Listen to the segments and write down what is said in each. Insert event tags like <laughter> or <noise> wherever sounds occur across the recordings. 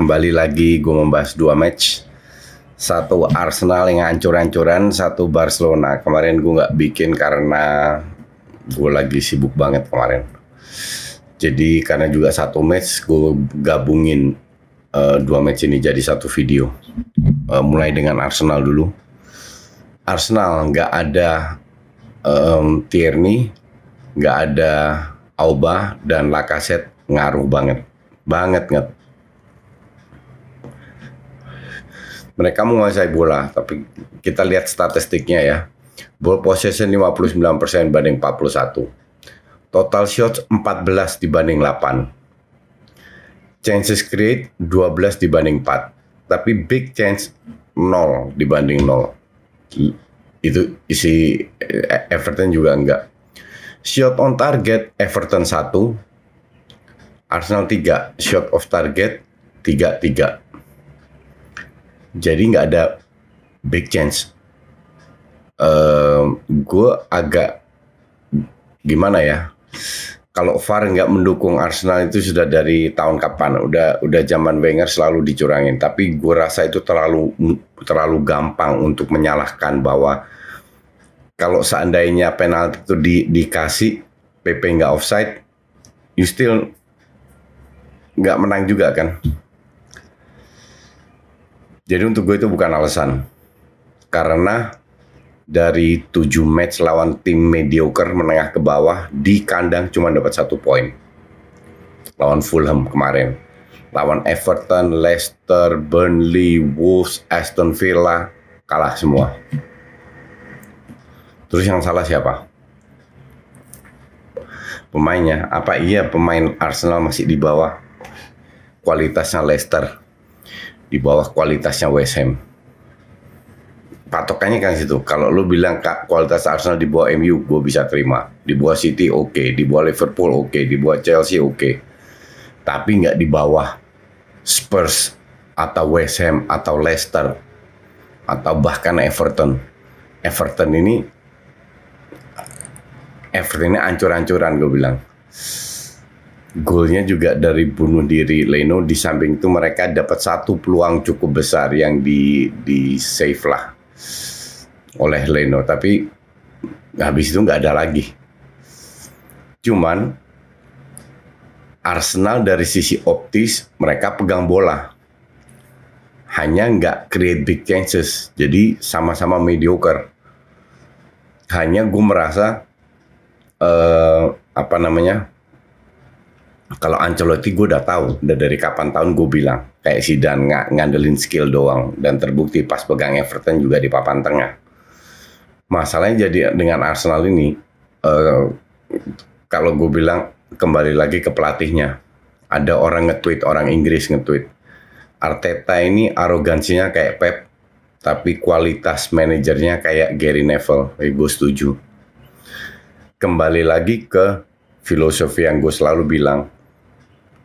Kembali lagi gue membahas dua match. Satu Arsenal yang hancur-hancuran, satu Barcelona. Kemarin gue nggak bikin karena gue lagi sibuk banget kemarin. Jadi karena juga satu match, gue gabungin uh, dua match ini jadi satu video. Uh, mulai dengan Arsenal dulu. Arsenal nggak ada um, Tierney, nggak ada Auba dan Lacazette ngaruh banget, banget nggak mereka menguasai bola, tapi kita lihat statistiknya ya. Ball possession 59% banding 41. Total shots 14 dibanding 8. Chances create 12 dibanding 4. Tapi big chance 0 dibanding 0. Itu isi eh, Everton juga enggak. Shot on target Everton 1. Arsenal 3. Shot off target 3-3 jadi nggak ada big chance. Uh, gue agak gimana ya? Kalau VAR nggak mendukung Arsenal itu sudah dari tahun kapan? Udah udah zaman Wenger selalu dicurangin. Tapi gue rasa itu terlalu terlalu gampang untuk menyalahkan bahwa kalau seandainya penalti itu di, dikasih PP nggak offside, you still nggak menang juga kan? Jadi untuk gue itu bukan alasan. Karena dari tujuh match lawan tim mediocre menengah ke bawah di kandang cuma dapat satu poin. Lawan Fulham kemarin. Lawan Everton, Leicester, Burnley, Wolves, Aston Villa kalah semua. Terus yang salah siapa? Pemainnya. Apa iya pemain Arsenal masih di bawah kualitasnya Leicester? Di bawah kualitasnya West Ham. Patokannya kan situ. Kalau lu bilang kualitas Arsenal di bawah MU, gue bisa terima. Di bawah City oke, okay. di bawah Liverpool oke, okay. di bawah Chelsea oke. Okay. Tapi nggak di bawah Spurs atau West Ham atau Leicester atau bahkan Everton. Everton ini Everton ini ancur-ancuran gue bilang golnya juga dari bunuh diri Leno di samping itu mereka dapat satu peluang cukup besar yang di di save lah oleh Leno. Tapi habis itu nggak ada lagi. Cuman Arsenal dari sisi optis mereka pegang bola. Hanya nggak create big chances. Jadi sama-sama mediocre. Hanya gue merasa uh, apa namanya kalau Ancelotti gue udah tahu, udah dari kapan tahun gue bilang kayak si Dan ng ngandelin skill doang dan terbukti pas pegang Everton juga di papan tengah. Masalahnya jadi dengan Arsenal ini, uh, kalau gue bilang kembali lagi ke pelatihnya, ada orang nge-tweet orang Inggris nge-tweet, Arteta ini arogansinya kayak Pep, tapi kualitas manajernya kayak Gary Neville. Eh, gue setuju. Kembali lagi ke filosofi yang gue selalu bilang,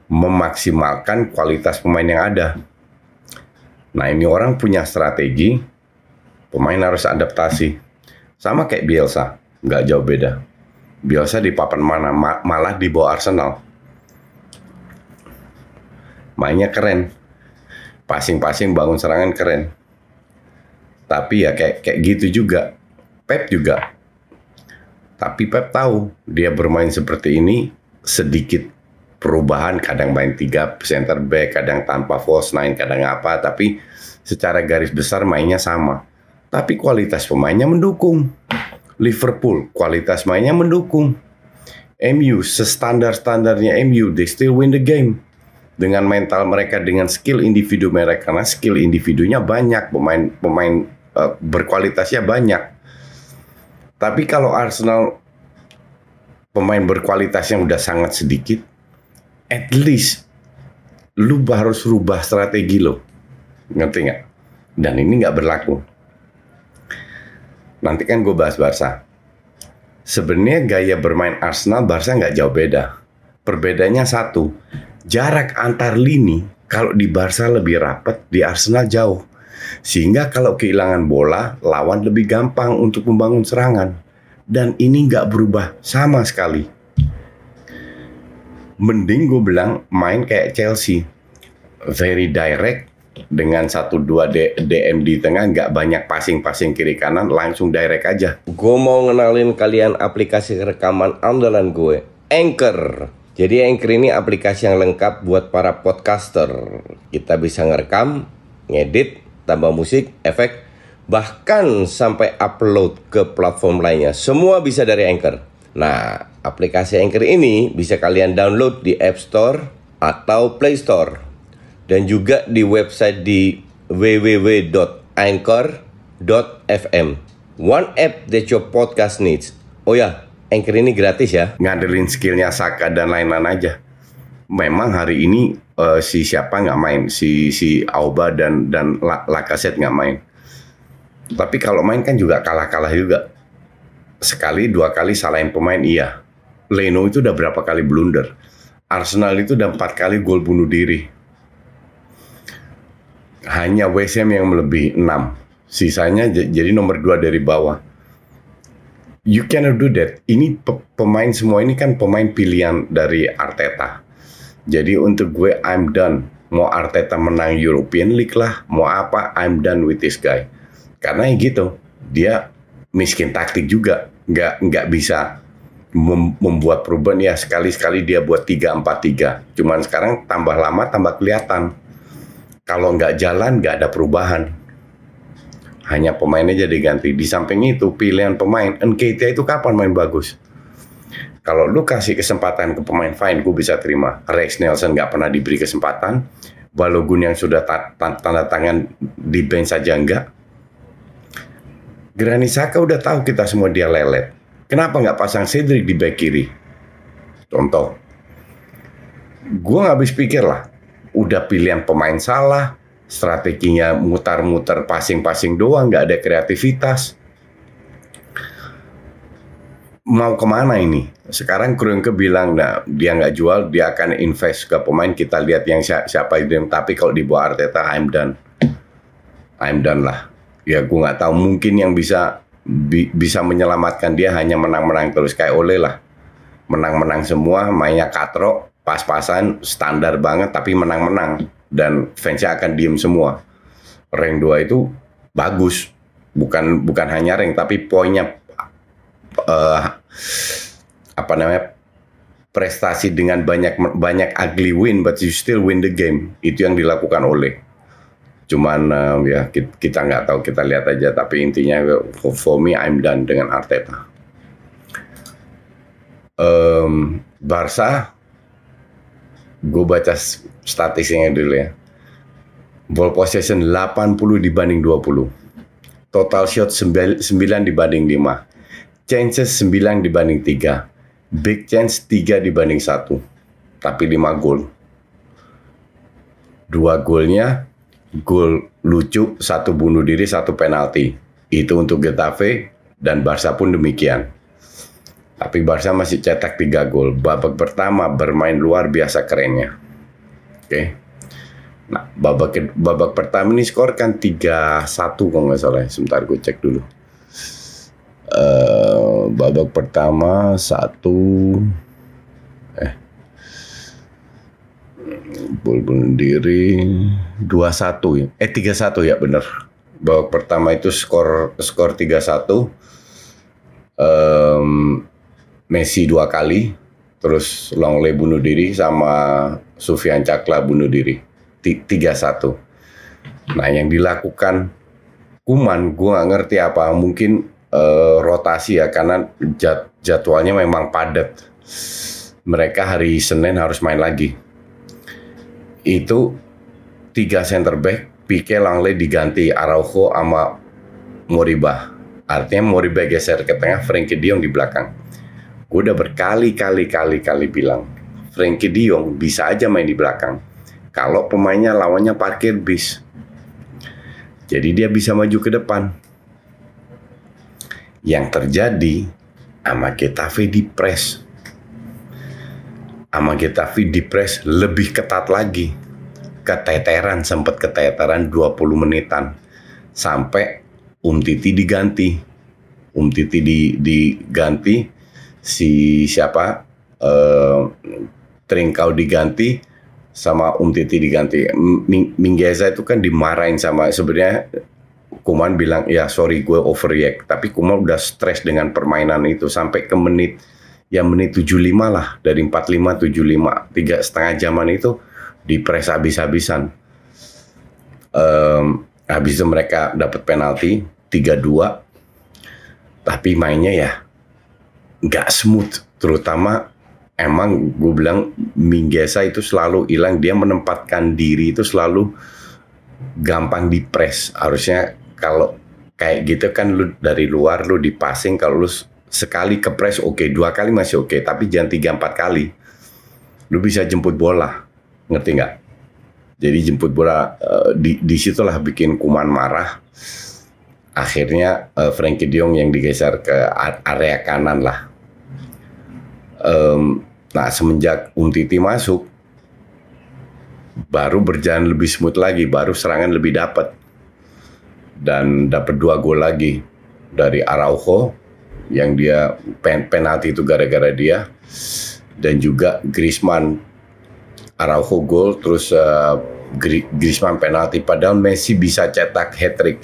memaksimalkan kualitas pemain yang ada. Nah ini orang punya strategi, pemain harus adaptasi. Sama kayak Bielsa, nggak jauh beda. Bielsa di papan mana? Ma malah di bawah Arsenal. Mainnya keren. Passing-passing bangun serangan keren. Tapi ya kayak kayak gitu juga. Pep juga. Tapi Pep tahu dia bermain seperti ini sedikit perubahan kadang main tiga center back kadang tanpa false nine kadang apa tapi secara garis besar mainnya sama tapi kualitas pemainnya mendukung. Liverpool kualitas mainnya mendukung. MU sestandar-standarnya MU, they still win the game. Dengan mental mereka, dengan skill individu mereka, karena skill individunya banyak, pemain pemain uh, berkualitasnya banyak. Tapi kalau Arsenal pemain berkualitasnya udah sangat sedikit, at least lu harus rubah strategi lo, ngerti nggak? Dan ini nggak berlaku. Nanti kan gue bahas Barca. Sebenarnya gaya bermain Arsenal Barca nggak jauh beda. Perbedaannya satu, jarak antar lini kalau di Barca lebih rapat, di Arsenal jauh. Sehingga kalau kehilangan bola, lawan lebih gampang untuk membangun serangan. Dan ini nggak berubah sama sekali. Mending gue bilang main kayak Chelsea. Very direct, dengan satu dua DM di tengah nggak banyak passing-passing kiri kanan langsung direct aja. Gue mau ngenalin kalian aplikasi rekaman andalan gue, Anchor. Jadi Anchor ini aplikasi yang lengkap buat para podcaster. Kita bisa ngerekam, ngedit, tambah musik, efek, bahkan sampai upload ke platform lainnya. Semua bisa dari Anchor. Nah, aplikasi Anchor ini bisa kalian download di App Store atau Play Store dan juga di website di www.anchor.fm. One app that your podcast needs. Oh ya, Anchor ini gratis ya. Ngandelin skillnya Saka dan lain-lain aja. Memang hari ini uh, si siapa nggak main, si si Auba dan dan Lakaset nggak main. Tapi kalau main kan juga kalah-kalah juga. Sekali dua kali salahin pemain iya. Leno itu udah berapa kali blunder. Arsenal itu udah empat kali gol bunuh diri hanya West Ham yang melebihi 6. Sisanya jadi nomor 2 dari bawah. You cannot do that. Ini pemain semua ini kan pemain pilihan dari Arteta. Jadi untuk gue I'm done. Mau Arteta menang European League lah, mau apa I'm done with this guy. Karena ya gitu, dia miskin taktik juga, nggak nggak bisa membuat perubahan ya sekali-sekali dia buat 3-4-3. Cuman sekarang tambah lama tambah kelihatan kalau nggak jalan nggak ada perubahan. Hanya pemainnya jadi ganti. Di samping itu pilihan pemain, Nketiah itu kapan main bagus? Kalau lu kasih kesempatan ke pemain fine, gue bisa terima. Rex Nelson nggak pernah diberi kesempatan. Balogun yang sudah tanda tangan di bench saja enggak. Granit Saka udah tahu kita semua dia lelet. Kenapa nggak pasang Cedric di back kiri? Contoh. Gue nggak habis pikir lah udah pilihan pemain salah, strateginya mutar-mutar passing-passing doang, nggak ada kreativitas. Mau ke mana ini? Sekarang Kroenke bilang, nah dia nggak jual, dia akan invest ke pemain. Kita lihat yang siapa itu. Tapi kalau di bawah Arteta, I'm done. I'm done lah. Ya gue nggak tahu. Mungkin yang bisa bi bisa menyelamatkan dia hanya menang-menang terus kayak Ole lah. Menang-menang semua, mainnya katro, pas-pasan standar banget tapi menang-menang dan fansnya akan diem semua. Rank 2 itu bagus, bukan bukan hanya rank tapi poinnya uh, apa namanya prestasi dengan banyak banyak ugly win but you still win the game itu yang dilakukan oleh cuman uh, ya kita nggak tahu kita lihat aja tapi intinya for me I'm done dengan Arteta um, Barca gue baca statistiknya dulu ya. Ball possession 80 dibanding 20. Total shot 9 dibanding 5. Chances 9 dibanding 3. Big chance 3 dibanding 1. Tapi 5 gol. Dua golnya gol lucu, satu bunuh diri, satu penalti. Itu untuk Getafe dan Barca pun demikian. Tapi Barca masih cetak 3 gol. Babak pertama bermain luar biasa kerennya. Oke. Okay. Nah, babak babak pertama ini skor kan 3-1 kalau nggak salah. Sebentar gue cek dulu. Uh, babak pertama satu gol bunuh diri 2-1 ya. Eh 3-1 ya bener. Babak pertama itu skor skor 3-1. Um, Messi dua kali, terus Longley bunuh diri sama Sufyan Cakla bunuh diri. tiga satu. Nah, yang dilakukan Kuman, gue nggak ngerti apa, mungkin uh, rotasi ya karena jad, jadwalnya memang padat. Mereka hari Senin harus main lagi. Itu tiga center back, Pique Langley diganti Araujo sama Moriba. Artinya Moriba geser ke tengah, Frankie Dion di belakang. Gue udah berkali-kali kali kali bilang, Frankie Dion bisa aja main di belakang. Kalau pemainnya lawannya parkir bis, jadi dia bisa maju ke depan. Yang terjadi sama Getafe di press. Sama Getafe di press lebih ketat lagi. Keteteran, sempat keteteran 20 menitan. Sampai Um Titi diganti. Um Titi di, diganti. Si siapa? Uh, Trinkau diganti sama Um Titi diganti. Minggeza itu kan dimarahin sama sebenarnya Kuman bilang ya sorry gue overreact tapi Kuman udah stres dengan permainan itu sampai ke menit ya menit 75 lah dari 45 75 tiga setengah jaman itu di press habis-habisan. Um, habis itu mereka dapat penalti 3-2 tapi mainnya ya nggak smooth. Terutama emang gue bilang Minggesa itu selalu hilang dia menempatkan diri itu selalu gampang dipres harusnya kalau kayak gitu kan lu dari luar lu di passing kalau lu sekali ke press oke. Okay, dua kali masih oke okay, tapi jangan tiga empat kali. Lu bisa jemput bola ngerti nggak? Jadi jemput bola uh, di di situlah bikin kuman marah. Akhirnya uh, Frankie Diong yang digeser ke area kanan lah. Um, nah semenjak Umtiti masuk baru berjalan lebih smooth lagi baru serangan lebih dapat dan dapat dua gol lagi dari Araujo yang dia pen penalti itu gara-gara dia. Dan juga Griezmann Araujo gol terus uh, Griezmann penalti. Padahal Messi bisa cetak hat trick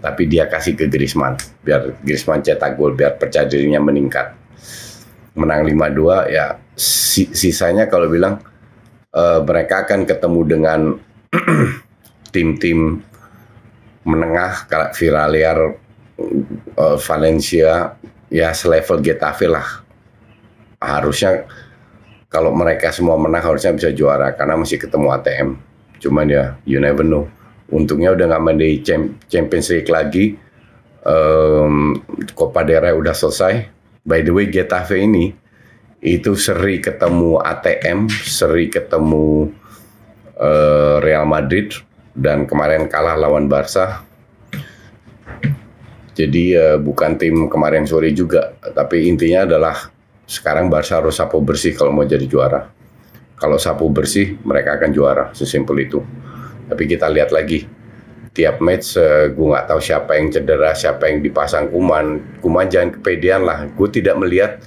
tapi dia kasih ke Griezmann. Biar Griezmann cetak gol biar percaya dirinya meningkat. Menang 5-2 ya sisanya kalau bilang uh, mereka akan ketemu dengan <clears throat> tim-tim menengah kayak Villarreal, uh, Valencia ya selevel Getafe lah. Harusnya kalau mereka semua menang harusnya bisa juara karena masih ketemu ATM cuman ya you never know. Untungnya udah nggak main di Champions League lagi. Um, Copa del Rey udah selesai. By the way, Getafe ini itu seri ketemu ATM, seri ketemu uh, Real Madrid dan kemarin kalah lawan Barca. Jadi uh, bukan tim kemarin sore juga, tapi intinya adalah sekarang Barca harus sapu bersih kalau mau jadi juara. Kalau sapu bersih, mereka akan juara, sesimpel itu. Tapi kita lihat lagi tiap match uh, gue nggak tahu siapa yang cedera, siapa yang dipasang Kuman. Kuman jangan kepedean lah. Gue tidak melihat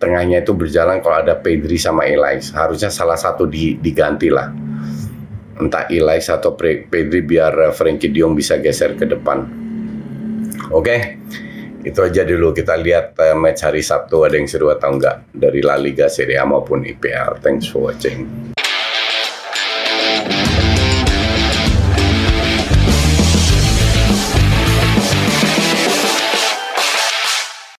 tengahnya itu berjalan kalau ada Pedri sama Elais. Harusnya salah satu di, diganti lah. Entah Elais atau Pedri biar uh, Frankie Dion bisa geser ke depan. Oke. Okay? Itu aja dulu kita lihat uh, match hari Sabtu ada yang seru atau enggak dari La Liga Serie A maupun IPL. Thanks for watching.